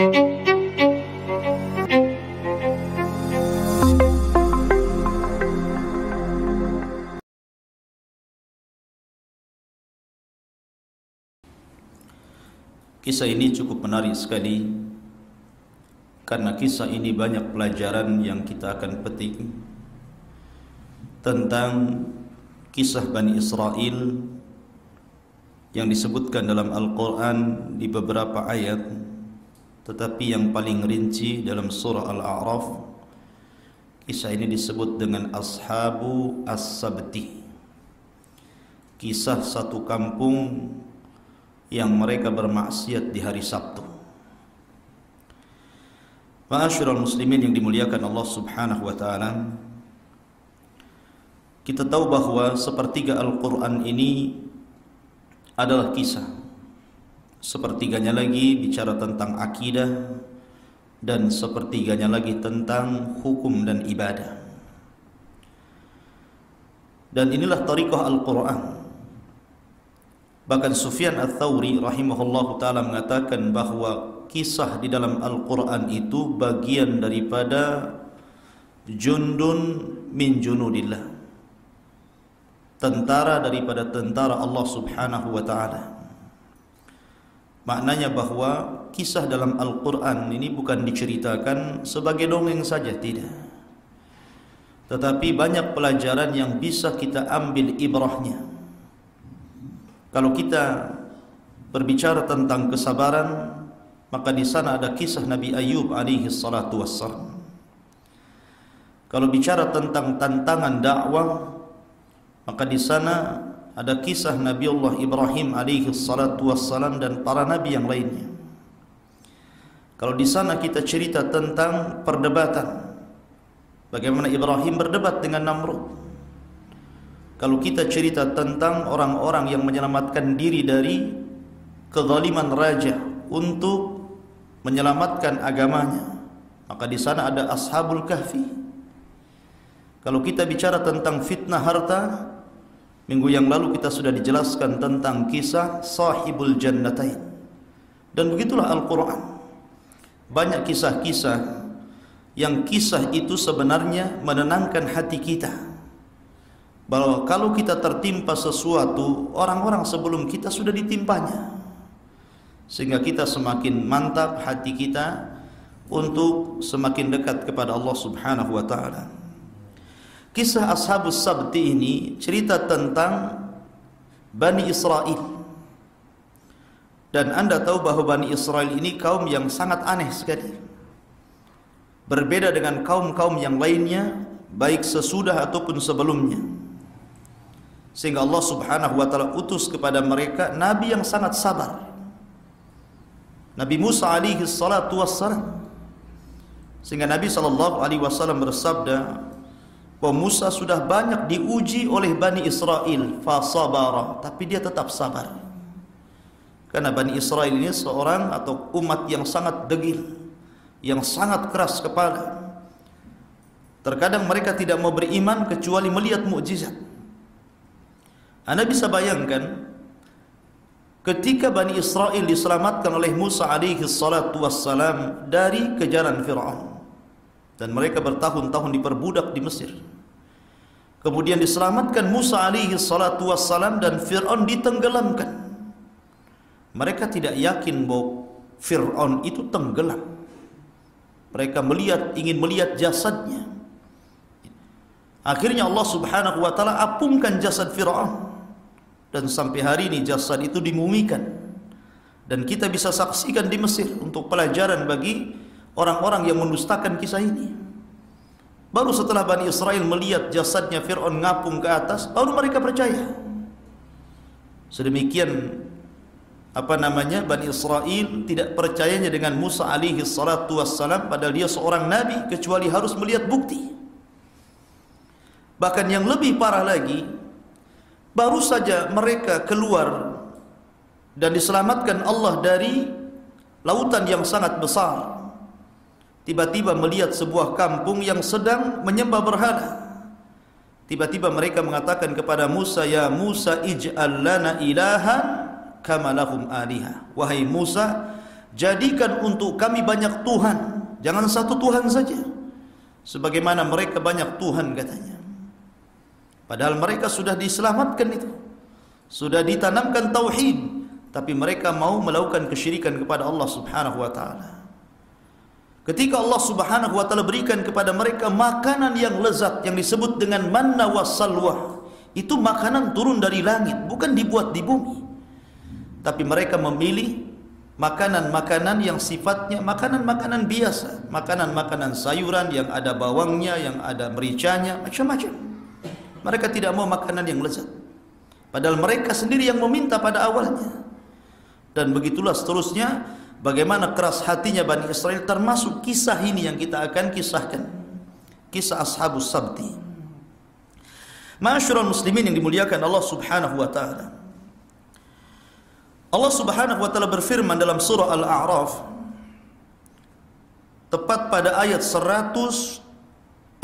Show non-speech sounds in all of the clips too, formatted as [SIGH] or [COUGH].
Kisah ini cukup menarik sekali karena kisah ini banyak pelajaran yang kita akan petik tentang kisah Bani Israel yang disebutkan dalam Al-Quran di beberapa ayat tetapi yang paling rinci dalam surah Al-A'raf kisah ini disebut dengan Ashabu As-Sabti kisah satu kampung yang mereka bermaksiat di hari Sabtu. Ma'asyiral muslimin yang dimuliakan Allah Subhanahu wa taala. Kita tahu bahwa sepertiga Al-Qur'an ini adalah kisah. Sepertiganya lagi bicara tentang akidah dan sepertiganya lagi tentang hukum dan ibadah. Dan inilah tariqah Al-Qur'an Bahkan Sufyan Ats-Tsauri rahimahullahu taala mengatakan bahwa kisah di dalam Al-Qur'an itu bagian daripada jundun min junudillah. Tentara daripada tentara Allah Subhanahu wa taala. Maknanya bahwa kisah dalam Al-Qur'an ini bukan diceritakan sebagai dongeng saja tidak. Tetapi banyak pelajaran yang bisa kita ambil ibrahnya kalau kita berbicara tentang kesabaran, maka di sana ada kisah Nabi Ayub alaihi salatu wassalam. Kalau bicara tentang tantangan dakwah, maka di sana ada kisah Nabi Allah Ibrahim alaihi salatu wassalam dan para nabi yang lainnya. Kalau di sana kita cerita tentang perdebatan, bagaimana Ibrahim berdebat dengan Namrud, kalau kita cerita tentang orang-orang yang menyelamatkan diri dari kezaliman raja untuk menyelamatkan agamanya maka di sana ada ashabul kahfi. Kalau kita bicara tentang fitnah harta minggu yang lalu kita sudah dijelaskan tentang kisah sahibul jannatain dan begitulah Al-Quran banyak kisah-kisah yang kisah itu sebenarnya menenangkan hati kita bahwa kalau kita tertimpa sesuatu, orang-orang sebelum kita sudah ditimpanya. Sehingga kita semakin mantap hati kita untuk semakin dekat kepada Allah Subhanahu wa taala. Kisah Ashabus Sabti ini cerita tentang Bani Israel. Dan Anda tahu bahwa Bani Israel ini kaum yang sangat aneh sekali. Berbeda dengan kaum-kaum yang lainnya, baik sesudah ataupun sebelumnya. Sehingga Allah Subhanahu wa taala utus kepada mereka nabi yang sangat sabar. Nabi Musa alaihi salatu wassalam. Sehingga Nabi sallallahu alaihi wasallam bersabda bahwa Musa sudah banyak diuji oleh Bani Israel fasabara tapi dia tetap sabar. Karena Bani Israel ini seorang atau umat yang sangat degil, yang sangat keras kepala. Terkadang mereka tidak mau beriman kecuali melihat mukjizat. Anda bisa bayangkan ketika Bani Israel diselamatkan oleh Musa alaihi salatu wassalam dari kejaran Fir'aun dan mereka bertahun-tahun diperbudak di Mesir. Kemudian diselamatkan Musa alaihi salatu wassalam dan Fir'aun ditenggelamkan. Mereka tidak yakin bahwa Fir'aun itu tenggelam. Mereka melihat ingin melihat jasadnya. Akhirnya Allah Subhanahu wa taala apungkan jasad Firaun dan sampai hari ini jasad itu dimumikan dan kita bisa saksikan di Mesir untuk pelajaran bagi orang-orang yang mendustakan kisah ini. Baru setelah Bani Israel melihat jasadnya Fir'aun ngapung ke atas baru mereka percaya. Sedemikian apa namanya Bani Israel tidak percayanya dengan Musa alaihi salatu wassalam padahal dia seorang nabi kecuali harus melihat bukti. Bahkan yang lebih parah lagi Baru saja mereka keluar dan diselamatkan Allah dari lautan yang sangat besar. Tiba-tiba melihat sebuah kampung yang sedang menyembah berhala. Tiba-tiba mereka mengatakan kepada Musa, "Ya Musa, ij'al lana ilahan kama lahum aliha." Wahai Musa, jadikan untuk kami banyak Tuhan. Jangan satu Tuhan saja. Sebagaimana mereka banyak Tuhan katanya. Padahal mereka sudah diselamatkan itu. Sudah ditanamkan tauhid. Tapi mereka mau melakukan kesyirikan kepada Allah Subhanahu wa taala Ketika Allah Subhanahu wa taala berikan kepada mereka makanan yang lezat yang disebut dengan manna wassalwa, itu makanan turun dari langit, bukan dibuat di bumi. Tapi mereka memilih makanan-makanan yang sifatnya makanan-makanan biasa, makanan-makanan sayuran yang ada bawangnya, yang ada mericanya, macam-macam. Mereka tidak mau makanan yang lezat. Padahal mereka sendiri yang meminta pada awalnya. Dan begitulah seterusnya bagaimana keras hatinya Bani Israel termasuk kisah ini yang kita akan kisahkan. Kisah Ashabus Sabti. Masyurul muslimin yang dimuliakan Allah Subhanahu wa taala. Allah Subhanahu wa taala berfirman dalam surah Al-A'raf tepat pada ayat 163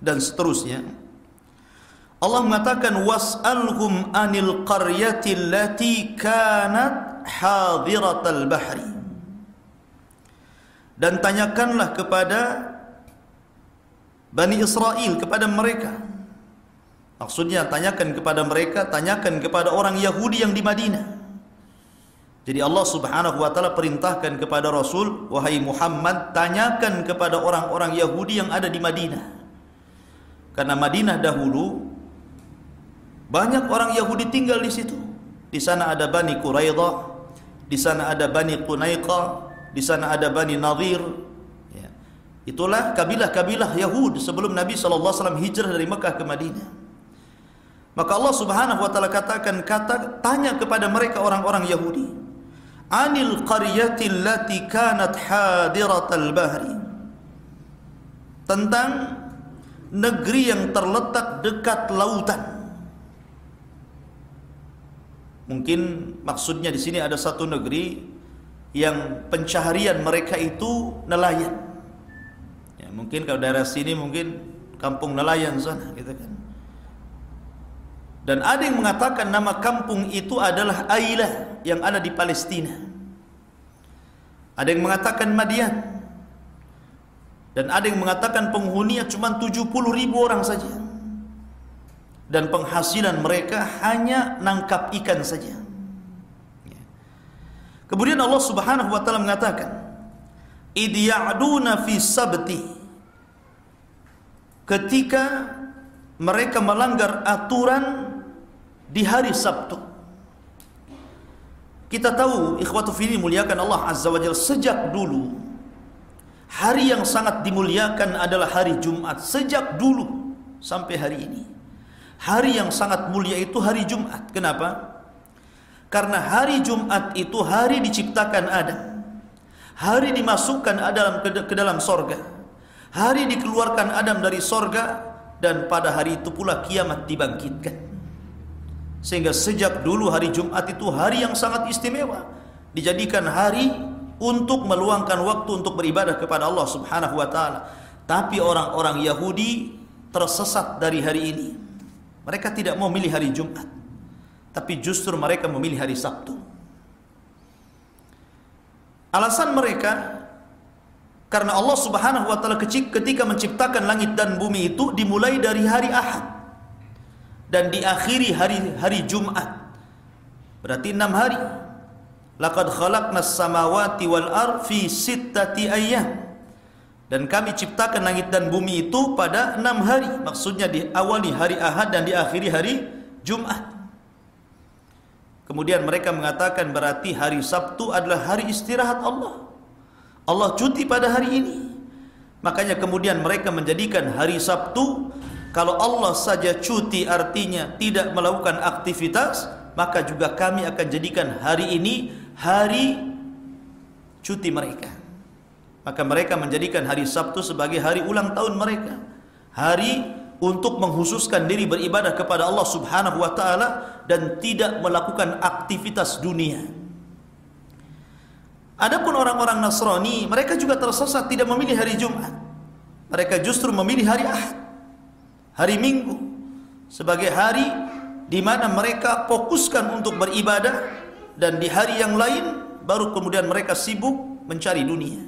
dan seterusnya Allah mengatakan was'alhum anil qaryati allati kanat hadiratal bahri dan tanyakanlah kepada Bani Israel kepada mereka Maksudnya tanyakan kepada mereka, tanyakan kepada orang Yahudi yang di Madinah. Jadi Allah Subhanahu wa taala perintahkan kepada Rasul, wahai Muhammad, tanyakan kepada orang-orang Yahudi yang ada di Madinah. Karena Madinah dahulu banyak orang Yahudi tinggal di situ. Di sana ada Bani Quraidah, di sana ada Bani Qunaiqa, di sana ada Bani Nadir. Ya. Itulah kabilah-kabilah Yahud sebelum Nabi SAW hijrah dari Mekah ke Madinah. Maka Allah Subhanahu wa taala katakan kata tanya kepada mereka orang-orang Yahudi. Anil qaryati allati kanat hadiratal bahri. Tentang negeri yang terletak dekat lautan. Mungkin maksudnya di sini ada satu negeri yang pencaharian mereka itu nelayan. Ya, mungkin kalau daerah sini mungkin kampung nelayan sana gitu kan. Dan ada yang mengatakan nama kampung itu adalah Ailah yang ada di Palestina. Ada yang mengatakan Madian. Dan ada yang mengatakan penghuninya cuma 70 ribu orang saja. Dan penghasilan mereka hanya nangkap ikan saja. Kemudian Allah Subhanahu wa taala mengatakan, "Id ya'duna fi sabti." Ketika mereka melanggar aturan di hari Sabtu. Kita tahu ikhwatu fili muliakan Allah Azza wa Jalla sejak dulu hari yang sangat dimuliakan adalah hari Jumat sejak dulu sampai hari ini. Hari yang sangat mulia itu hari Jumat. Kenapa? Karena hari Jumat itu hari diciptakan Adam. Hari dimasukkan Adam ke, dalam sorga. Hari dikeluarkan Adam dari sorga dan pada hari itu pula kiamat dibangkitkan. Sehingga sejak dulu hari Jumat itu hari yang sangat istimewa. Dijadikan hari untuk meluangkan waktu untuk beribadah kepada Allah Subhanahu wa taala. Tapi orang-orang Yahudi tersesat dari hari ini. Mereka tidak mau milih hari Jumat. Tapi justru mereka memilih hari Sabtu. Alasan mereka karena Allah Subhanahu wa taala ketika menciptakan langit dan bumi itu dimulai dari hari Ahad dan diakhiri hari hari Jumat. Berarti enam hari. Laqad khalaqnas samawati wal ar fi sittati ayyam. Dan kami ciptakan langit dan bumi itu pada enam hari. Maksudnya diawali hari Ahad dan diakhiri hari Jumat. Kemudian mereka mengatakan berarti hari Sabtu adalah hari istirahat Allah. Allah cuti pada hari ini. Makanya kemudian mereka menjadikan hari Sabtu kalau Allah saja cuti artinya tidak melakukan aktivitas, maka juga kami akan jadikan hari ini hari cuti mereka. Maka mereka menjadikan hari Sabtu sebagai hari ulang tahun mereka. Hari untuk menghususkan diri beribadah kepada Allah Subhanahu wa taala dan tidak melakukan aktivitas dunia. Adapun orang-orang Nasrani, mereka juga tersesat tidak memilih hari Jumat. Mereka justru memilih hari Ahad hari Minggu sebagai hari di mana mereka fokuskan untuk beribadah dan di hari yang lain baru kemudian mereka sibuk mencari dunia.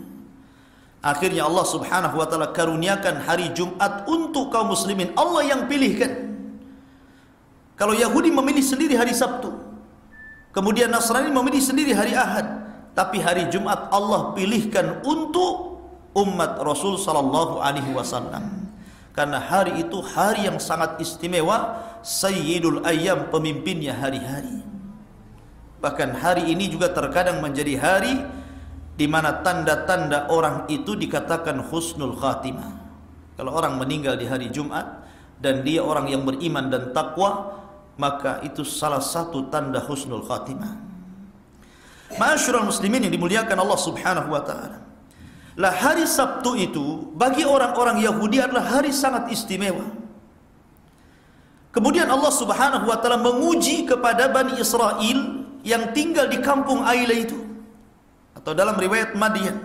Akhirnya Allah Subhanahu wa taala karuniakan hari Jumat untuk kaum muslimin. Allah yang pilihkan. Kalau Yahudi memilih sendiri hari Sabtu, kemudian Nasrani memilih sendiri hari Ahad, tapi hari Jumat Allah pilihkan untuk umat Rasul sallallahu alaihi wasallam. Karena hari itu hari yang sangat istimewa, Sayyidul Ayyam pemimpinnya hari-hari. Bahkan hari ini juga terkadang menjadi hari di mana tanda-tanda orang itu dikatakan husnul khatimah. Kalau orang meninggal di hari Jumat dan dia orang yang beriman dan takwa, maka itu salah satu tanda husnul khatimah. Masyurul muslimin yang dimuliakan Allah Subhanahu wa taala. Lah hari Sabtu itu bagi orang-orang Yahudi adalah hari sangat istimewa. Kemudian Allah Subhanahu wa taala menguji kepada Bani Israel yang tinggal di kampung Aila itu atau dalam riwayat Madian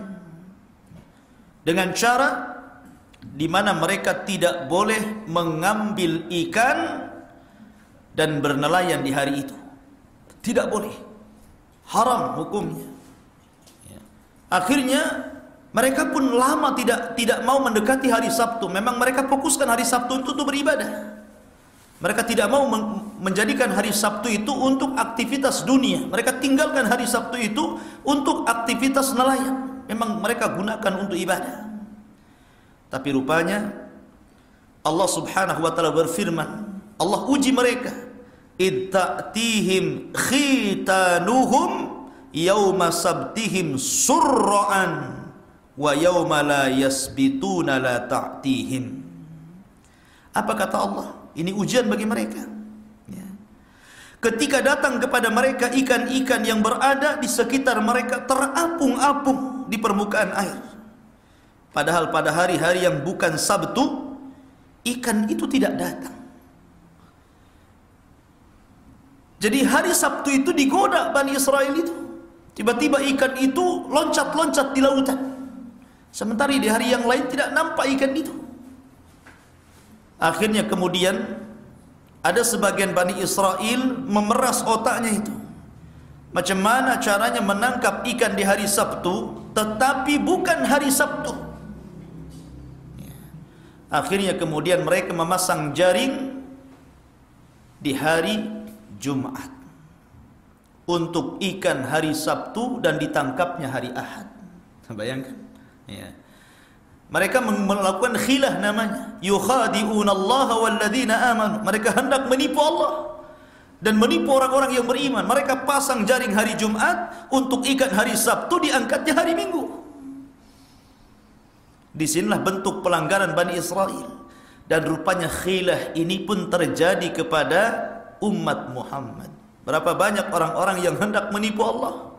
dengan cara di mana mereka tidak boleh mengambil ikan dan bernelayan di hari itu. Tidak boleh. Haram hukumnya. Ya. Akhirnya mereka pun lama tidak tidak mau mendekati hari Sabtu. Memang mereka fokuskan hari Sabtu itu untuk beribadah. Mereka tidak mau menjadikan hari Sabtu itu untuk aktivitas dunia. Mereka tinggalkan hari Sabtu itu untuk aktivitas nelayan. Memang mereka gunakan untuk ibadah. Tapi rupanya Allah Subhanahu wa taala berfirman, Allah uji mereka. Itta'tihim khitanuhum yauma sabtihim surra'an wa yauma la yasbituna la ta'tihim. Apa kata Allah? Ini ujian bagi mereka. Ya. Ketika datang kepada mereka ikan-ikan yang berada di sekitar mereka terapung-apung di permukaan air. Padahal pada hari-hari yang bukan Sabtu, ikan itu tidak datang. Jadi hari Sabtu itu digoda Bani Israel itu. Tiba-tiba ikan itu loncat-loncat di lautan. Sementara di hari yang lain tidak nampak ikan itu. Akhirnya kemudian ada sebagian Bani Israel memeras otaknya itu. Macam mana caranya menangkap ikan di hari Sabtu tetapi bukan hari Sabtu. Akhirnya kemudian mereka memasang jaring di hari Jumat untuk ikan hari Sabtu dan ditangkapnya hari Ahad. Bayangkan. Ya. Mereka melakukan khilah namanya. Yukhadi'una Allah walladzina amanu. Mereka hendak menipu Allah dan menipu orang-orang yang beriman. Mereka pasang jaring hari Jumat untuk ikan hari Sabtu diangkatnya hari Minggu. Disinilah bentuk pelanggaran Bani Israel. Dan rupanya khilah ini pun terjadi kepada umat Muhammad. Berapa banyak orang-orang yang hendak menipu Allah.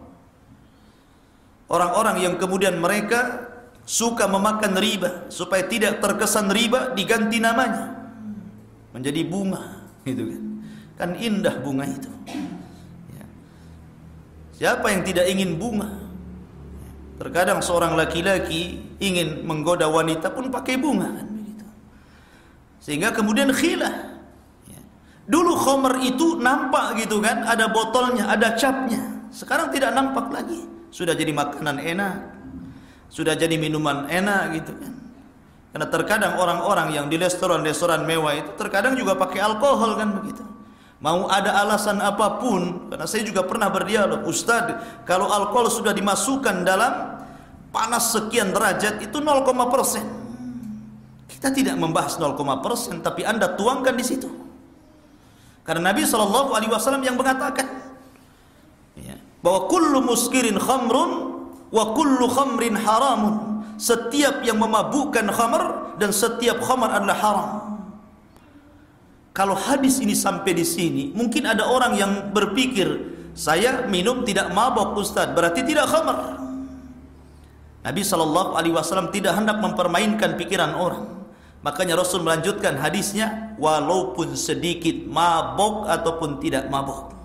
Orang-orang yang kemudian mereka suka memakan riba supaya tidak terkesan riba diganti namanya menjadi bunga gitu kan? Kan indah bunga itu. Ya. siapa yang tidak ingin bunga? Terkadang seorang laki-laki ingin menggoda wanita pun pakai bunga kan begitu. Sehingga kemudian khilah ya. dulu khomer itu nampak gitu kan ada botolnya ada capnya. Sekarang tidak nampak lagi. Sudah jadi makanan enak sudah jadi minuman enak gitu kan. Karena terkadang orang-orang yang di restoran-restoran mewah itu terkadang juga pakai alkohol kan begitu. Mau ada alasan apa pun, karena saya juga pernah berdialog, Ustaz, kalau alkohol sudah dimasukkan dalam panas sekian derajat itu 0, persen. Kita tidak membahas 0, persen, tapi Anda tuangkan di situ. Karena Nabi Wasallam yang mengatakan ya, bahwa kullu muskirin khamrun wa kullu khamrin haramun. Setiap yang memabukkan khamar dan setiap khamar adalah haram. Kalau hadis ini sampai di sini mungkin ada orang yang berpikir saya minum tidak mabok Ustaz berarti tidak khamar. Nabi sallallahu alaihi wasallam tidak hendak mempermainkan pikiran orang. Makanya Rasul melanjutkan hadisnya walaupun sedikit mabok ataupun tidak mabok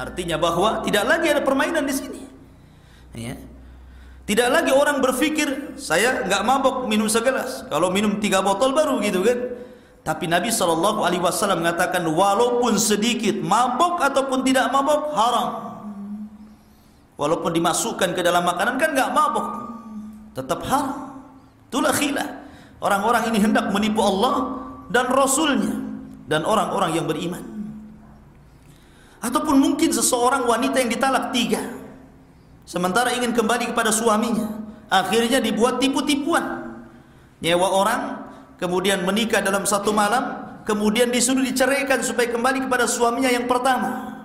artinya bahwa tidak lagi ada permainan di sini Ya. Tidak lagi orang berpikir saya nggak mabok minum segelas. Kalau minum tiga botol baru gitu kan. Tapi Nabi Shallallahu Alaihi Wasallam mengatakan walaupun sedikit mabok ataupun tidak mabok haram. walaupun dimasukkan ke dalam makanan kan nggak mabuk tetap haram itulah khilah orang-orang ini hendak menipu Allah dan Rasulnya dan orang-orang yang beriman ataupun mungkin seseorang wanita yang ditalak tiga sementara ingin kembali kepada suaminya akhirnya dibuat tipu-tipuan. Nyewa orang kemudian menikah dalam satu malam kemudian disuruh diceraikan supaya kembali kepada suaminya yang pertama.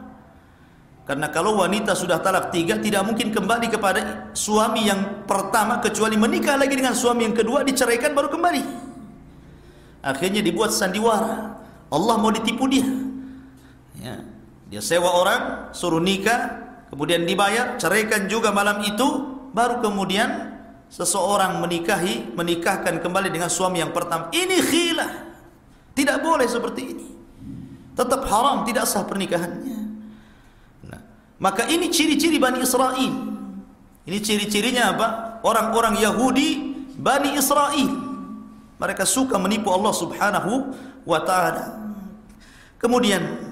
Karena kalau wanita sudah talak tiga tidak mungkin kembali kepada suami yang pertama kecuali menikah lagi dengan suami yang kedua diceraikan baru kembali. Akhirnya dibuat sandiwara. Allah mau ditipu dia. Ya. dia sewa orang suruh nikah kemudian dibayar ceraikan juga malam itu baru kemudian seseorang menikahi menikahkan kembali dengan suami yang pertama. Ini khilah. Tidak boleh seperti ini. Tetap haram tidak sah pernikahannya. Nah, maka ini ciri-ciri Bani Israel. Ini ciri-cirinya apa? Orang-orang Yahudi Bani Israel. Mereka suka menipu Allah Subhanahu wa taala. Kemudian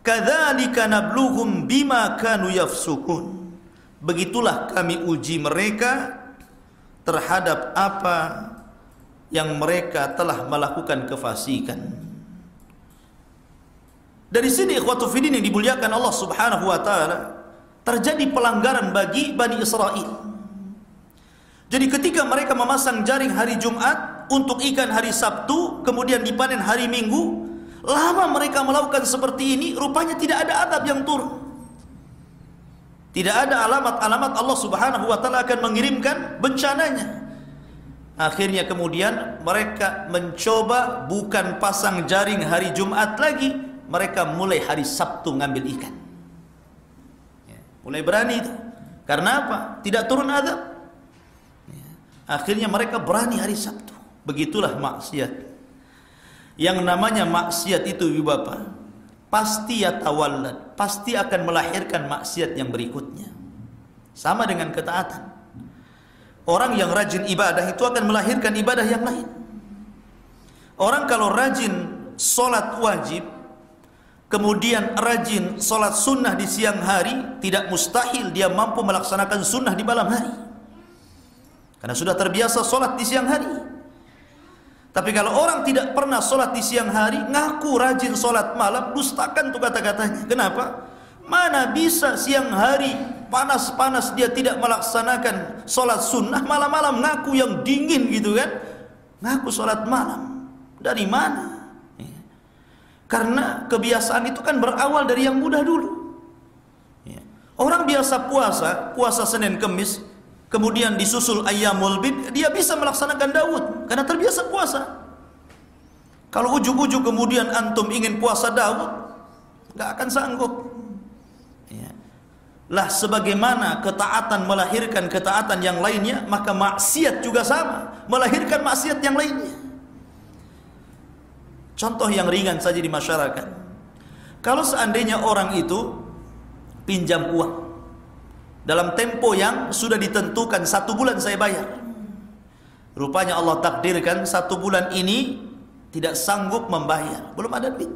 kadzalika nabluhum bima kanu yafsukun begitulah kami uji mereka terhadap apa yang mereka telah melakukan kefasikan. Dari sini ikhwatu fiddin yang dimuliakan Allah Subhanahu wa taala, terjadi pelanggaran bagi Bani Israel. Jadi ketika mereka memasang jaring hari Jumat untuk ikan hari Sabtu, kemudian dipanen hari Minggu, lama mereka melakukan seperti ini, rupanya tidak ada adab yang turun. Tidak ada alamat-alamat Allah Subhanahu wa taala akan mengirimkan bencananya. Akhirnya kemudian mereka mencoba bukan pasang jaring hari Jumat lagi, mereka mulai hari Sabtu ngambil ikan. Ya, mulai berani itu. Karena apa? Tidak turun azab. Ya, akhirnya mereka berani hari Sabtu. Begitulah maksiat. Yang namanya maksiat itu Ibu Bapak pasti yatawallad, pasti akan melahirkan maksiat yang berikutnya. Sama dengan ketaatan. Orang yang rajin ibadah itu akan melahirkan ibadah yang lain. Orang kalau rajin solat wajib, kemudian rajin solat sunnah di siang hari, tidak mustahil dia mampu melaksanakan sunnah di malam hari. Karena sudah terbiasa solat di siang hari. Tapi kalau orang tidak pernah sholat di siang hari, ngaku rajin sholat malam, dustakan tuh kata-katanya. Kenapa? Mana bisa siang hari panas-panas dia tidak melaksanakan sholat sunnah, malam-malam ngaku yang dingin gitu kan? Ngaku sholat malam. Dari mana? Ya. Karena kebiasaan itu kan berawal dari yang mudah dulu. Ya. Orang biasa puasa, puasa Senin Kemis, kemudian disusul ayyamul bid, dia bisa melaksanakan Daud karena terbiasa puasa. Kalau ujuk-ujuk kemudian antum ingin puasa Daud, nggak akan sanggup. Ya. Lah sebagaimana ketaatan melahirkan ketaatan yang lainnya, maka maksiat juga sama, melahirkan maksiat yang lainnya. Contoh yang ringan saja di masyarakat. Kalau seandainya orang itu pinjam uang, dalam tempo yang sudah ditentukan satu bulan saya bayar. Rupanya Allah takdirkan satu bulan ini tidak sanggup membayar, belum ada duit.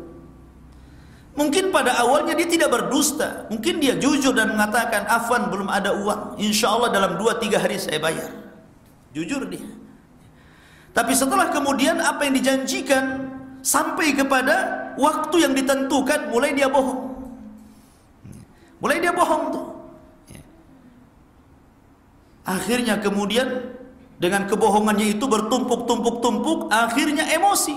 Mungkin pada awalnya dia tidak berdusta, mungkin dia jujur dan mengatakan afan belum ada uang, insya Allah dalam dua tiga hari saya bayar. Jujur dia. Tapi setelah kemudian apa yang dijanjikan sampai kepada waktu yang ditentukan mulai dia bohong. Mulai dia bohong tuh. Akhirnya kemudian dengan kebohongannya itu bertumpuk-tumpuk-tumpuk, akhirnya emosi.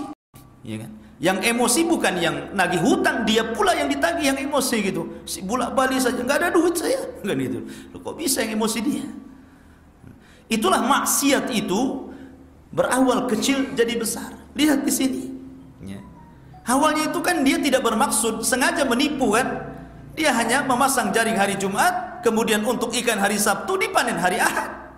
Ya kan? Yang emosi bukan yang nagih hutang, dia pula yang ditagih yang emosi gitu. Si bulak balik saja nggak ada duit saya, kan itu. Kok bisa yang emosi dia? Itulah maksiat itu berawal kecil jadi besar. Lihat di sini. Ya. Awalnya itu kan dia tidak bermaksud sengaja menipu kan? Dia hanya memasang jaring hari Jumat, kemudian untuk ikan hari Sabtu dipanen hari Ahad.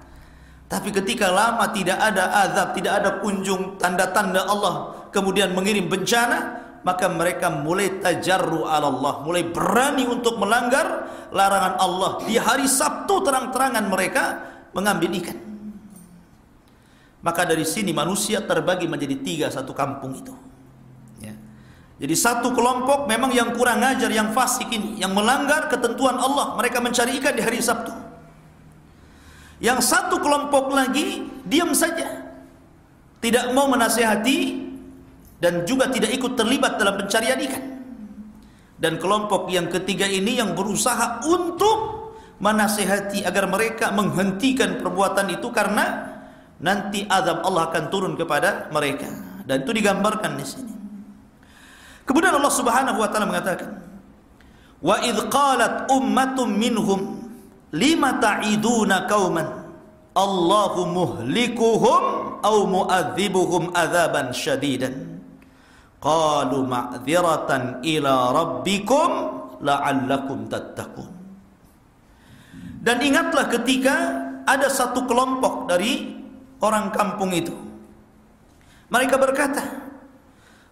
Tapi ketika lama tidak ada azab, tidak ada kunjung tanda-tanda Allah, kemudian mengirim bencana, maka mereka mulai tajarru Allah, mulai berani untuk melanggar larangan Allah. Di hari Sabtu terang-terangan mereka mengambil ikan. Maka dari sini manusia terbagi menjadi tiga satu kampung itu. Jadi satu kelompok memang yang kurang ajar, yang fasik ini, yang melanggar ketentuan Allah, mereka mencari ikan di hari Sabtu. Yang satu kelompok lagi diam saja. Tidak mau menasehati dan juga tidak ikut terlibat dalam pencarian ikan. Dan kelompok yang ketiga ini yang berusaha untuk menasehati agar mereka menghentikan perbuatan itu karena nanti azab Allah akan turun kepada mereka. Dan itu digambarkan di sini. Kemudian Allah Subhanahu wa taala mengatakan, "Wa idh qalat ummatum minhum lima ta'iduna qauman Allahu muhlikuhum aw mu'adzibuhum adzaban syadidan." Qalu ma'dziratan ila rabbikum la'allakum tattaqun. Dan ingatlah ketika ada satu kelompok dari orang kampung itu. Mereka berkata,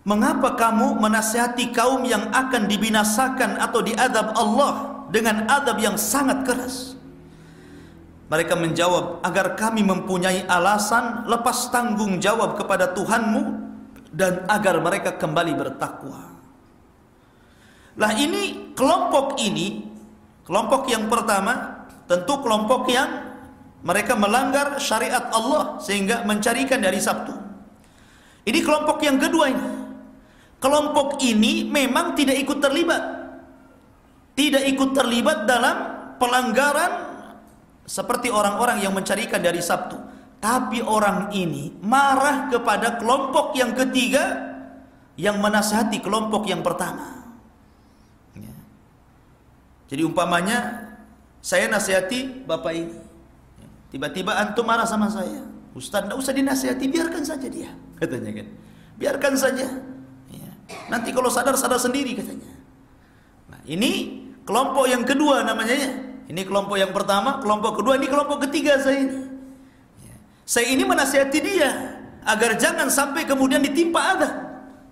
Mengapa kamu menasihati kaum yang akan dibinasakan atau diadab Allah dengan adab yang sangat keras? Mereka menjawab, agar kami mempunyai alasan lepas tanggung jawab kepada Tuhanmu dan agar mereka kembali bertakwa. Lah ini kelompok ini, kelompok yang pertama tentu kelompok yang mereka melanggar syariat Allah sehingga mencarikan dari Sabtu. Ini kelompok yang kedua ini kelompok ini memang tidak ikut terlibat. Tidak ikut terlibat dalam pelanggaran seperti orang-orang yang mencarikan dari Sabtu. Tapi orang ini marah kepada kelompok yang ketiga yang menasihati kelompok yang pertama. Ya. jadi umpamanya saya nasihati bapak ini. Tiba-tiba antum marah sama saya. Ustaz tidak usah dinasihati biarkan saja dia [LAUGHS] katanya kan. Biarkan saja Nanti kalau sadar sadar sendiri katanya. Nah, ini kelompok yang kedua namanya ya. Ini kelompok yang pertama, kelompok kedua, ini kelompok ketiga saya ini. Ya. Saya ini menasihati dia agar jangan sampai kemudian ditimpa ada.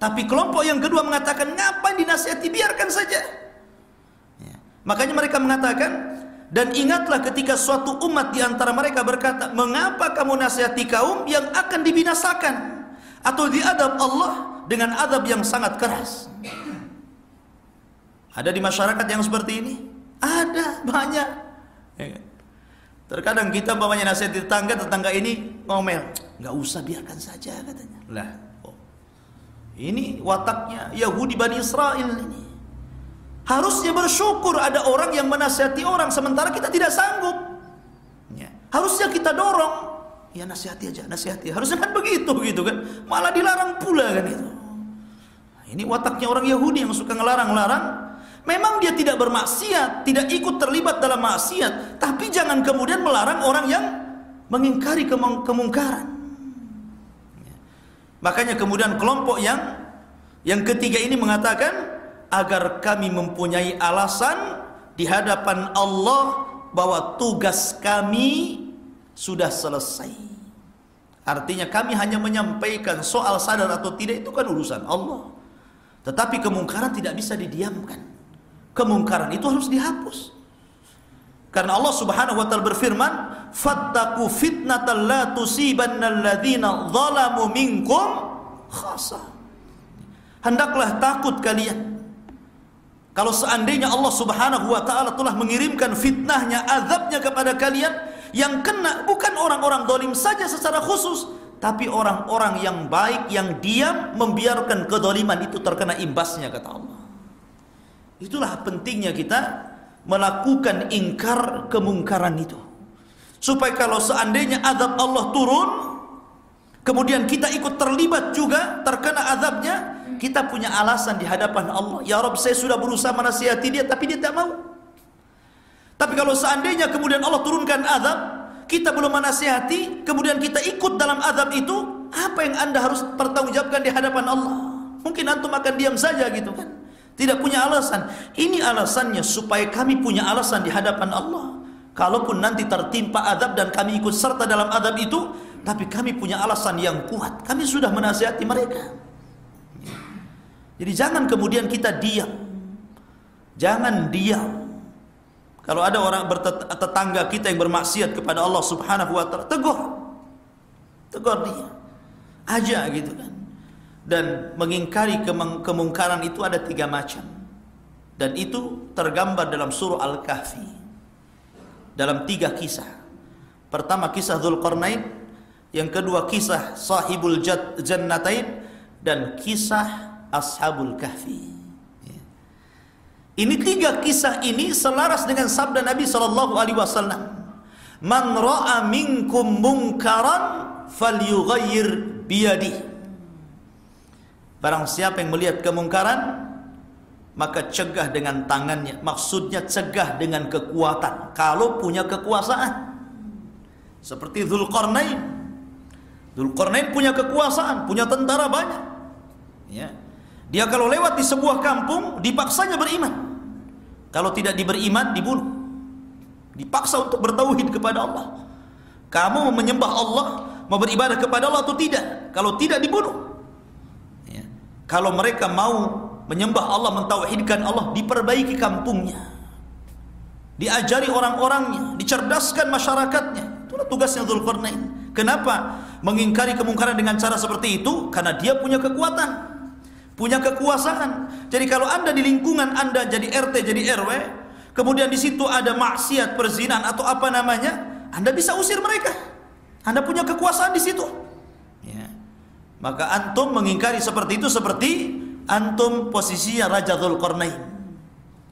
Tapi kelompok yang kedua mengatakan ngapain dinasihati biarkan saja. Ya. Makanya mereka mengatakan dan ingatlah ketika suatu umat di antara mereka berkata, "Mengapa kamu nasihati kaum yang akan dibinasakan atau diadab Allah dengan adab yang sangat keras. Ada di masyarakat yang seperti ini? Ada, banyak. Ya kan? Terkadang kita bawanya nasihat di tetangga, tetangga ini ngomel. Nggak usah, biarkan saja katanya. Lah, oh. ini wataknya Yahudi Bani Israel ini. Harusnya bersyukur ada orang yang menasihati orang sementara kita tidak sanggup. Ya. Harusnya kita dorong ya nasihati aja, nasihati. Harusnya kan begitu gitu kan. Malah dilarang pula kan itu. Nah, ini wataknya orang Yahudi yang suka ngelarang-larang. Memang dia tidak bermaksiat, tidak ikut terlibat dalam maksiat, tapi jangan kemudian melarang orang yang mengingkari kemungkaran. Makanya kemudian kelompok yang yang ketiga ini mengatakan agar kami mempunyai alasan di hadapan Allah bahwa tugas kami sudah selesai. Artinya kami hanya menyampaikan soal sadar atau tidak itu kan urusan Allah. Tetapi kemungkaran tidak bisa didiamkan. Kemungkaran itu harus dihapus. Karena Allah Subhanahu wa taala berfirman, "Fattaqu fitnatan la tusibanna alladziina zalamu minkum khassa." Hendaklah takut kalian kalau seandainya Allah Subhanahu wa taala telah mengirimkan fitnahnya, azabnya kepada kalian, yang kena bukan orang-orang dolim saja secara khusus, tapi orang-orang yang baik yang diam membiarkan kedoliman itu terkena imbasnya kata Allah. Itulah pentingnya kita melakukan ingkar kemungkaran itu. Supaya kalau seandainya azab Allah turun, kemudian kita ikut terlibat juga terkena azabnya, kita punya alasan di hadapan Allah. Ya Rob, saya sudah berusaha menasihati dia, tapi dia tak mau. Tapi kalau seandainya kemudian Allah turunkan azab, kita belum menasihati, kemudian kita ikut dalam azab itu, apa yang anda harus pertanggungjawabkan di hadapan Allah? Mungkin antum akan diam saja gitu kan? Tidak punya alasan. Ini alasannya supaya kami punya alasan di hadapan Allah. Kalaupun nanti tertimpa azab dan kami ikut serta dalam azab itu, tapi kami punya alasan yang kuat. Kami sudah menasihati mereka. Jadi jangan kemudian kita diam. Jangan diam. Kalau ada orang bertetangga kita yang bermaksiat kepada Allah Subhanahu wa taala, tegur. Tegur dia. Aja gitu kan. dan mengingkari kemungkaran itu ada tiga macam dan itu tergambar dalam surah Al-Kahfi dalam tiga kisah pertama kisah Dzulqarnain yang kedua kisah sahibul jannatain dan kisah ashabul kahfi. Ini tiga kisah ini selaras dengan sabda Nabi sallallahu alaihi wasallam man ra'a minkum munkaran falyughayyir biyadihi Barang siapa yang melihat kemungkaran maka cegah dengan tangannya. Maksudnya cegah dengan kekuatan. Kalau punya kekuasaan. Seperti Zulkarnain. Zulkarnain punya kekuasaan, punya tentara banyak. Ya. Dia kalau lewat di sebuah kampung dipaksanya beriman. Kalau tidak diberiman dibunuh. Dipaksa untuk bertauhid kepada Allah. Kamu menyembah Allah, mau beribadah kepada Allah atau tidak? Kalau tidak dibunuh. Kalau mereka mau menyembah Allah, mentauhidkan Allah, diperbaiki kampungnya. Diajari orang-orangnya, dicerdaskan masyarakatnya. Itulah tugasnya Dzulqarnain. Kenapa? Mengingkari kemungkaran dengan cara seperti itu karena dia punya kekuatan. Punya kekuasaan. Jadi kalau Anda di lingkungan Anda jadi RT, jadi RW, kemudian di situ ada maksiat, perzinahan atau apa namanya, Anda bisa usir mereka. Anda punya kekuasaan di situ. Maka antum mengingkari seperti itu seperti antum posisinya Raja Dzulqarnain.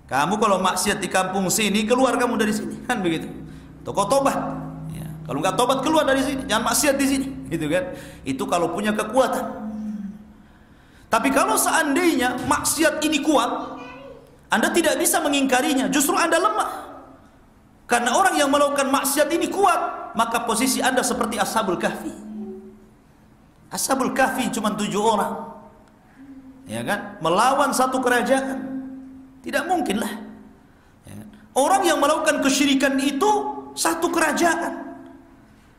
Kamu kalau maksiat di kampung sini keluar kamu dari sini kan begitu. Toko tobat. Ya. Kalau nggak tobat keluar dari sini, jangan maksiat di sini, gitu kan? Itu kalau punya kekuatan. Tapi kalau seandainya maksiat ini kuat, Anda tidak bisa mengingkarinya, justru Anda lemah. Karena orang yang melakukan maksiat ini kuat, maka posisi Anda seperti Ashabul Kahfi. Ashabul Kahfi cuma tujuh orang. Ya kan? Melawan satu kerajaan. Tidak mungkin lah. Ya kan? Orang yang melakukan kesyirikan itu satu kerajaan.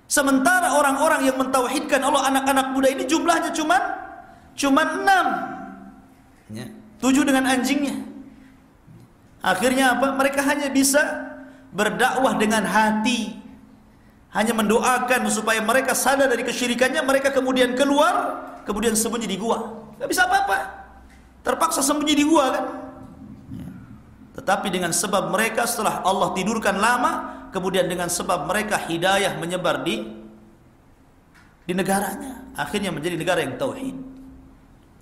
Sementara orang-orang yang mentauhidkan Allah anak-anak muda ini jumlahnya cuma cuma enam. Ya. Tujuh dengan anjingnya. Akhirnya apa? Mereka hanya bisa berdakwah dengan hati hanya mendoakan supaya mereka sadar dari kesyirikannya, mereka kemudian keluar, kemudian sembunyi di gua. Gak bisa apa-apa. Terpaksa sembunyi di gua kan. Tetapi dengan sebab mereka setelah Allah tidurkan lama, kemudian dengan sebab mereka hidayah menyebar di di negaranya, akhirnya menjadi negara yang tauhid.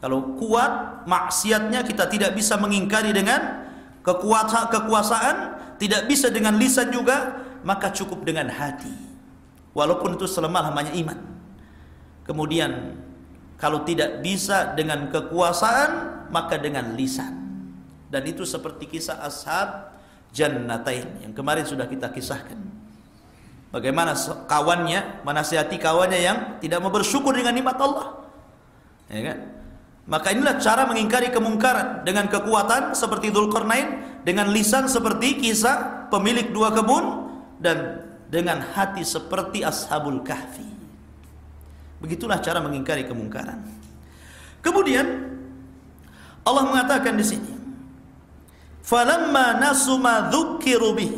Kalau kuat maksiatnya kita tidak bisa mengingkari dengan kekuasaan, kekuasaan, tidak bisa dengan lisan juga, maka cukup dengan hati walaupun itu selemah-lemahnya iman. Kemudian kalau tidak bisa dengan kekuasaan maka dengan lisan. Dan itu seperti kisah ashab jannatain yang kemarin sudah kita kisahkan. Bagaimana kawannya menasihati kawannya yang tidak mau bersyukur dengan nikmat Allah. Ya kan? Maka inilah cara mengingkari kemungkaran dengan kekuatan seperti Dzulqarnain, dengan lisan seperti kisah pemilik dua kebun dan dengan hati seperti ashabul kahfi. Begitulah cara mengingkari kemungkaran. Kemudian Allah mengatakan di sini, "Falamma nasu ma dzukkiru bih,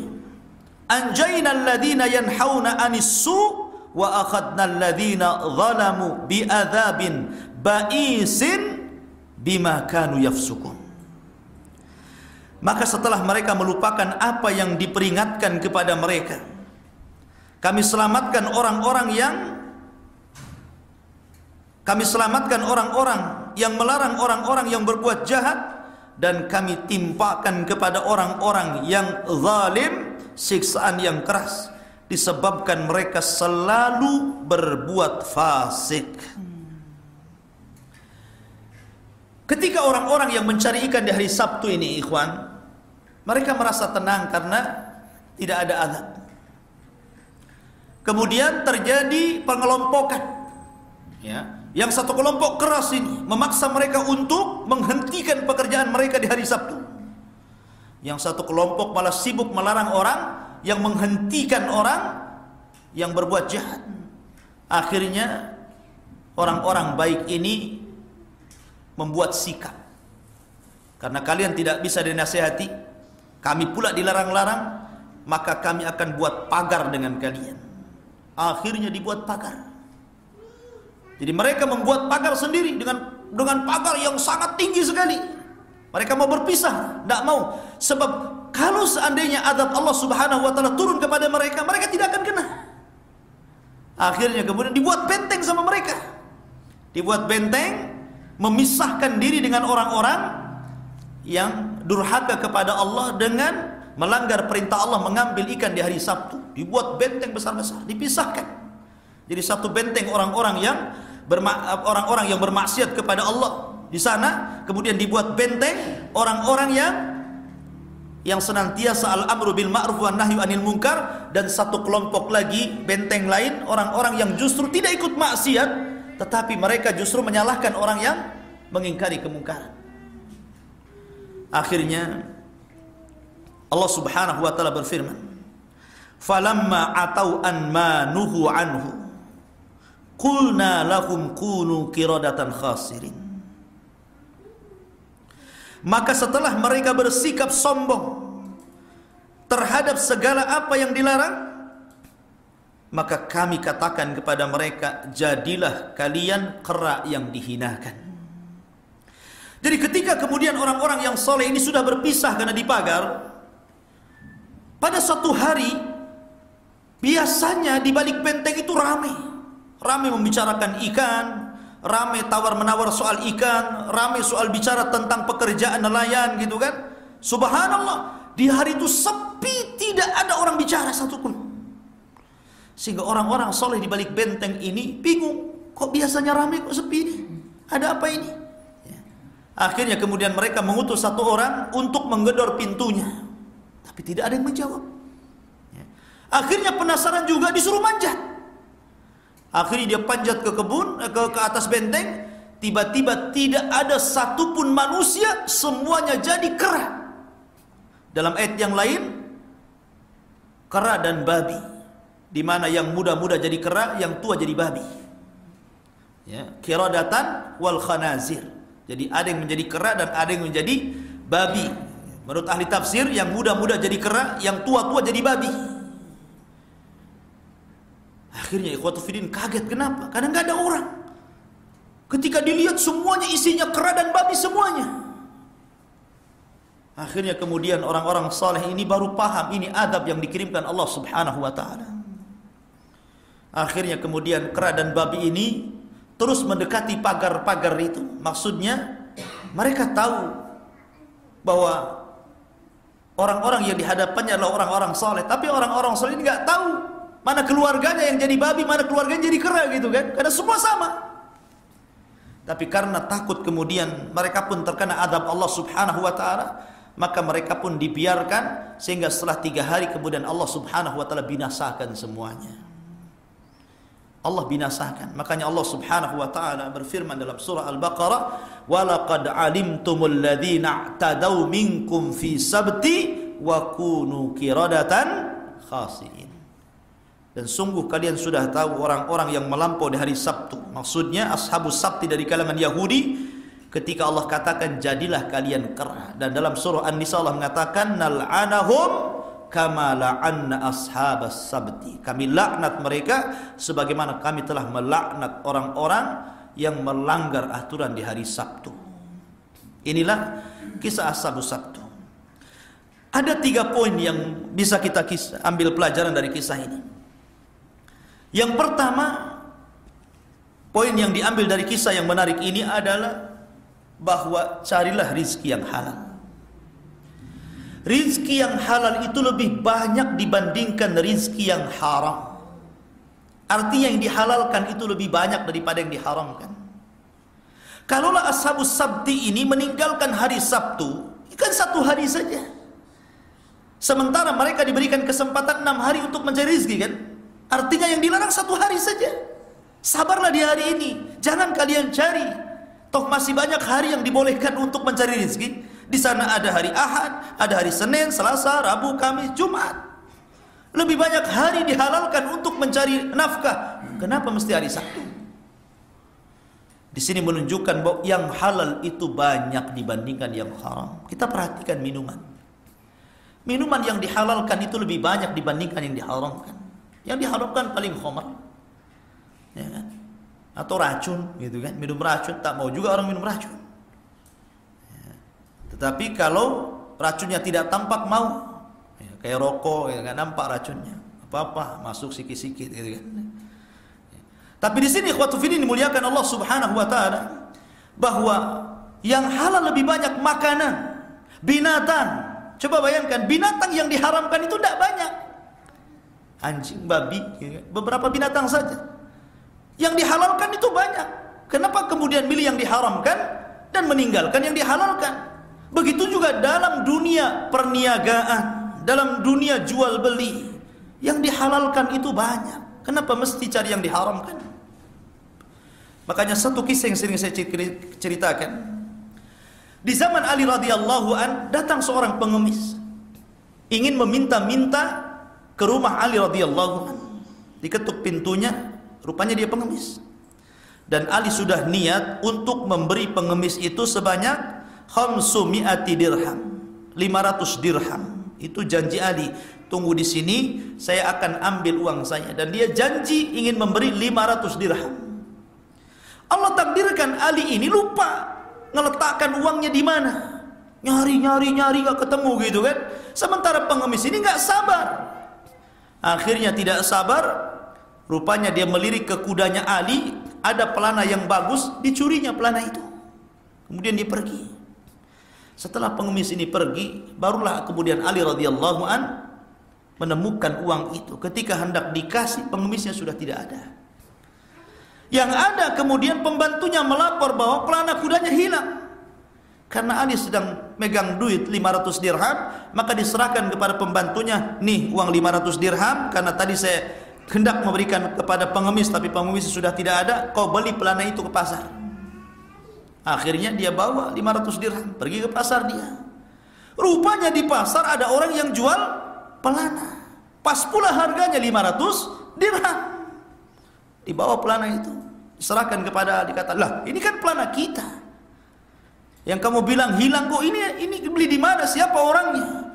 anjayna alladhina yanhauna 'anis su' wa akhadna zalamu bi'adzabin ba'isin bima kanu yafsukun." Maka setelah mereka melupakan apa yang diperingatkan kepada mereka, kami selamatkan orang-orang yang kami selamatkan orang-orang yang melarang orang-orang yang berbuat jahat dan kami timpakan kepada orang-orang yang zalim siksaan yang keras disebabkan mereka selalu berbuat fasik. Ketika orang-orang yang mencari ikan di hari Sabtu ini, ikhwan, mereka merasa tenang karena tidak ada azab. Kemudian terjadi pengelompokan. Ya, yang satu kelompok keras ini memaksa mereka untuk menghentikan pekerjaan mereka di hari Sabtu. Yang satu kelompok malah sibuk melarang orang yang menghentikan orang yang berbuat jahat. Akhirnya orang-orang baik ini membuat sikap. Karena kalian tidak bisa dinasehati, kami pula dilarang-larang, maka kami akan buat pagar dengan kalian. Akhirnya dibuat pagar. Jadi mereka membuat pagar sendiri dengan dengan pagar yang sangat tinggi sekali. Mereka mau berpisah, tidak mau. Sebab kalau seandainya adab Allah Subhanahu wa taala turun kepada mereka, mereka tidak akan kena. Akhirnya kemudian dibuat benteng sama mereka. Dibuat benteng memisahkan diri dengan orang-orang yang durhaka kepada Allah dengan melanggar perintah Allah mengambil ikan di hari Sabtu. Dibuat benteng besar-besar, dipisahkan. Jadi satu benteng orang-orang yang orang-orang yang bermaksiat kepada Allah di sana kemudian dibuat benteng orang-orang yang yang senantiasa al-amru bil ma'ruf wa nahyu anil munkar dan satu kelompok lagi benteng lain orang-orang yang justru tidak ikut maksiat tetapi mereka justru menyalahkan orang yang mengingkari kemungkaran. Akhirnya Allah Subhanahu wa taala berfirman, "Falamma atau an ma nuhu anhu, qulna lahum kunu qiradatan khasirin." Maka setelah mereka bersikap sombong terhadap segala apa yang dilarang, maka kami katakan kepada mereka, jadilah kalian kera yang dihinakan. Jadi ketika kemudian orang-orang yang soleh ini sudah berpisah karena dipagar, pada suatu hari biasanya di balik benteng itu ramai, ramai membicarakan ikan, Ramai tawar menawar soal ikan, ramai soal bicara tentang pekerjaan nelayan gitu kan. Subhanallah, di hari itu sepi tidak ada orang bicara satupun. Sehingga orang-orang soleh di balik benteng ini bingung, kok biasanya ramai kok sepi ini? Ada apa ini? Ya. Akhirnya kemudian mereka mengutus satu orang untuk menggedor pintunya. Tapi tidak ada yang menjawab. Ya. Akhirnya penasaran juga disuruh manjat. Akhirnya dia panjat ke kebun, eh, ke, ke atas benteng. Tiba-tiba tidak ada satupun manusia, semuanya jadi kera. Dalam ayat yang lain, kera dan babi. Di mana yang muda-muda jadi kera, yang tua jadi babi. Ya, kiradatan wal khanazir. Jadi ada yang menjadi kera dan ada yang menjadi babi. Menurut ahli tafsir, yang muda-muda jadi kera, yang tua-tua jadi babi. Akhirnya ikhwatu fidin kaget kenapa? Karena nggak ada orang. Ketika dilihat semuanya isinya kera dan babi semuanya. Akhirnya kemudian orang-orang saleh ini baru paham ini adab yang dikirimkan Allah Subhanahu wa taala. Akhirnya kemudian kera dan babi ini terus mendekati pagar-pagar itu. Maksudnya mereka tahu bahwa orang-orang yang dihadapannya adalah orang-orang saleh, tapi orang-orang saleh ini nggak tahu Mana keluarganya yang jadi babi, mana keluarganya jadi kera gitu kan? Karena semua sama. Tapi karena takut kemudian mereka pun terkena adab Allah Subhanahu wa taala, maka mereka pun dibiarkan sehingga setelah tiga hari kemudian Allah Subhanahu wa taala binasakan semuanya. Allah binasakan. Makanya Allah Subhanahu wa taala berfirman dalam surah Al-Baqarah, "Walaqad alimtumul ladzina i'tadaw minkum fi sabti wa kunu qiradatan khasiin." Dan sungguh kalian sudah tahu orang-orang yang melampau di hari Sabtu. Maksudnya ashabus sabti dari kalangan Yahudi. Ketika Allah katakan jadilah kalian kera. Dan dalam surah An-Nisa Allah mengatakan nal'anahum kama la'anna ashabas sabti. Kami laknat mereka sebagaimana kami telah melaknat orang-orang yang melanggar aturan di hari Sabtu. Inilah kisah ashabus sabtu. Ada tiga poin yang bisa kita kisah, ambil pelajaran dari kisah ini. Yang pertama, poin yang diambil dari kisah yang menarik ini adalah bahwa carilah rizki yang halal. Rizki yang halal itu lebih banyak dibandingkan rizki yang haram. Artinya yang dihalalkan itu lebih banyak daripada yang diharamkan. Kalaulah ashabus sabti ini meninggalkan hari Sabtu, kan satu hari saja. Sementara mereka diberikan kesempatan enam hari untuk mencari rizki kan? Artinya yang dilarang satu hari saja. Sabarlah di hari ini. Jangan kalian cari. Toh masih banyak hari yang dibolehkan untuk mencari rezeki. Di sana ada hari Ahad, ada hari Senin, Selasa, Rabu, Kamis, Jumat. Lebih banyak hari dihalalkan untuk mencari nafkah. Kenapa mesti hari Sabtu? Di sini menunjukkan bahwa yang halal itu banyak dibandingkan yang haram. Kita perhatikan minuman. Minuman yang dihalalkan itu lebih banyak dibandingkan yang diharamkan. Yang diharapkan paling khamar. Ya kan? atau racun gitu kan minum racun tak mau juga orang minum racun. Tetapi kalau racunnya tidak tampak mau ya, kayak rokok ya nggak nampak racunnya apa apa masuk sikit-sikit gitu kan ya. tapi di sini ikhwatu ini dimuliakan Allah Subhanahu wa taala bahwa yang halal lebih banyak makanan binatang coba bayangkan binatang yang diharamkan itu tidak banyak anjing babi ya, kan? beberapa binatang saja yang dihalalkan itu banyak. Kenapa kemudian milih yang diharamkan dan meninggalkan yang dihalalkan? Begitu juga dalam dunia perniagaan, dalam dunia jual beli. Yang dihalalkan itu banyak. Kenapa mesti cari yang diharamkan? Makanya satu kisah yang sering saya ceritakan. Di zaman Ali radhiyallahu an datang seorang pengemis ingin meminta-minta ke rumah Ali radhiyallahu an. Diketuk pintunya, Rupanya dia pengemis. Dan Ali sudah niat untuk memberi pengemis itu sebanyak khamsumi'ati dirham. 500 dirham. Itu janji Ali. Tunggu di sini, saya akan ambil uang saya. Dan dia janji ingin memberi 500 dirham. Allah takdirkan Ali ini lupa ngeletakkan uangnya di mana. Nyari, nyari, nyari gak ketemu gitu kan. Sementara pengemis ini gak sabar. Akhirnya tidak sabar, Rupanya dia melirik ke kudanya Ali, ada pelana yang bagus, dicurinya pelana itu. Kemudian dia pergi. Setelah pengemis ini pergi, barulah kemudian Ali radhiyallahu an menemukan uang itu. Ketika hendak dikasih, pengemisnya sudah tidak ada. Yang ada kemudian pembantunya melapor bahwa pelana kudanya hilang. Karena Ali sedang megang duit 500 dirham, maka diserahkan kepada pembantunya, nih uang 500 dirham karena tadi saya hendak memberikan kepada pengemis tapi pengemis sudah tidak ada kau beli pelana itu ke pasar akhirnya dia bawa 500 dirham pergi ke pasar dia. Rupanya di pasar ada orang yang jual pelana. Pas pula harganya 500 dirham. Dibawa pelana itu diserahkan kepada dikata lah ini kan pelana kita. Yang kamu bilang hilang kok ini ini beli di mana? Siapa orangnya?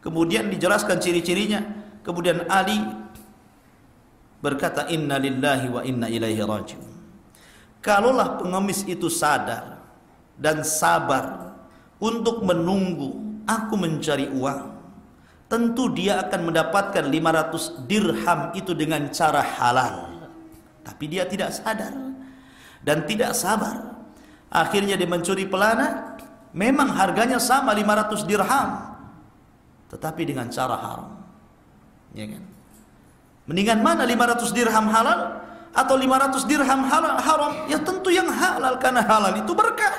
Kemudian dijelaskan ciri-cirinya. Kemudian Ali berkata inna lillahi wa inna ilaihi rajiun. Kalaulah pengemis itu sadar dan sabar untuk menunggu aku mencari uang, tentu dia akan mendapatkan 500 dirham itu dengan cara halal. Tapi dia tidak sadar dan tidak sabar. Akhirnya dia mencuri pelana, memang harganya sama 500 dirham, tetapi dengan cara haram. Ya kan? Mendingan mana 500 dirham halal atau 500 dirham halal haram? Ya tentu yang halal karena halal itu berkah.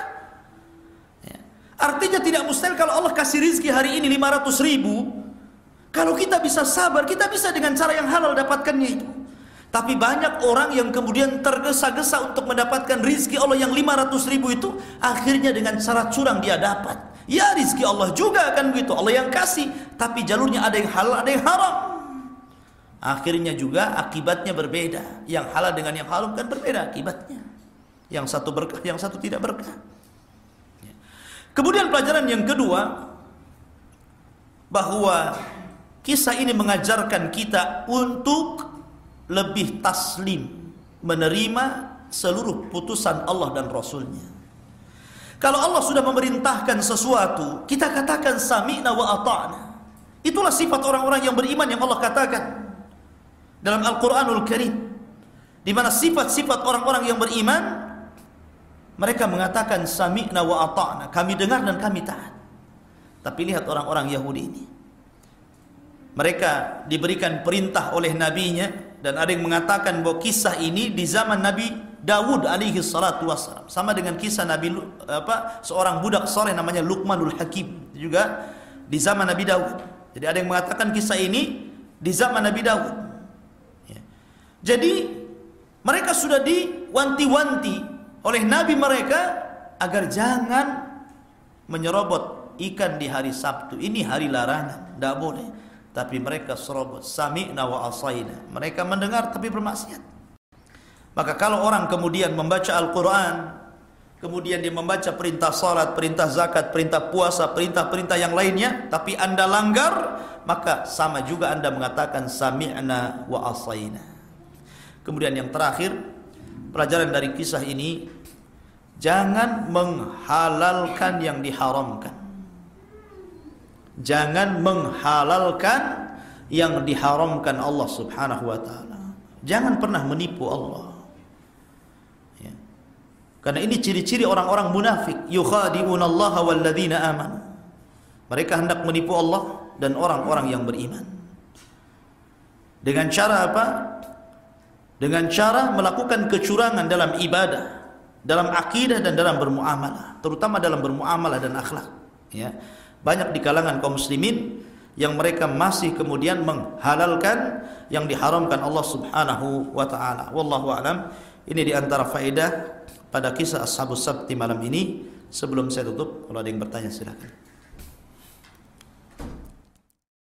Ya. Artinya tidak mustahil kalau Allah kasih rizki hari ini 500 ribu. Kalau kita bisa sabar, kita bisa dengan cara yang halal dapatkannya itu. Tapi banyak orang yang kemudian tergesa-gesa untuk mendapatkan rizki Allah yang 500 ribu itu. Akhirnya dengan cara curang dia dapat. Ya rizki Allah juga kan begitu. Allah yang kasih. Tapi jalurnya ada yang halal, ada yang haram. Akhirnya juga akibatnya berbeda. Yang halal dengan yang haram kan berbeda akibatnya. Yang satu berkah, yang satu tidak berkah. Kemudian pelajaran yang kedua bahwa kisah ini mengajarkan kita untuk lebih taslim menerima seluruh putusan Allah dan Rasulnya. Kalau Allah sudah memerintahkan sesuatu, kita katakan sami'na wa ata'na. Itulah sifat orang-orang yang beriman yang Allah katakan dalam Al-Qur'anul Karim di mana sifat-sifat orang-orang yang beriman mereka mengatakan sami'na wa ata'na, kami dengar dan kami taat. Tapi lihat orang-orang Yahudi ini. Mereka diberikan perintah oleh nabinya dan ada yang mengatakan bahwa kisah ini di zaman Nabi Dawud alaihi salatu wassalam sama dengan kisah Nabi apa seorang budak soleh namanya Luqmanul Hakim juga di zaman Nabi Dawud. Jadi ada yang mengatakan kisah ini di zaman Nabi Dawud. Jadi mereka sudah diwanti-wanti oleh nabi mereka agar jangan menyerobot ikan di hari Sabtu. Ini hari larangan, tidak boleh. Tapi mereka serobot sami'na wa asaina. Mereka mendengar tapi bermaksiat. Maka kalau orang kemudian membaca Al-Qur'an, kemudian dia membaca perintah salat, perintah zakat, perintah puasa, perintah-perintah yang lainnya, tapi Anda langgar, maka sama juga Anda mengatakan sami'na wa asaina. Kemudian yang terakhir pelajaran dari kisah ini jangan menghalalkan yang diharamkan. Jangan menghalalkan yang diharamkan Allah Subhanahu wa taala. Jangan pernah menipu Allah. Ya. Karena ini ciri-ciri orang-orang munafik, yukhadi'una Allah wal ladzina amanu. Mereka hendak menipu Allah dan orang-orang yang beriman. Dengan cara apa? Dengan cara melakukan kecurangan dalam ibadah, dalam akidah dan dalam bermuamalah, terutama dalam bermuamalah dan akhlak. Ya. Banyak di kalangan kaum muslimin yang mereka masih kemudian menghalalkan yang diharamkan Allah Subhanahu wa taala. Wallahu alam. Ini di antara faedah pada kisah Ashabus Sabti malam ini. Sebelum saya tutup, kalau ada yang bertanya silakan.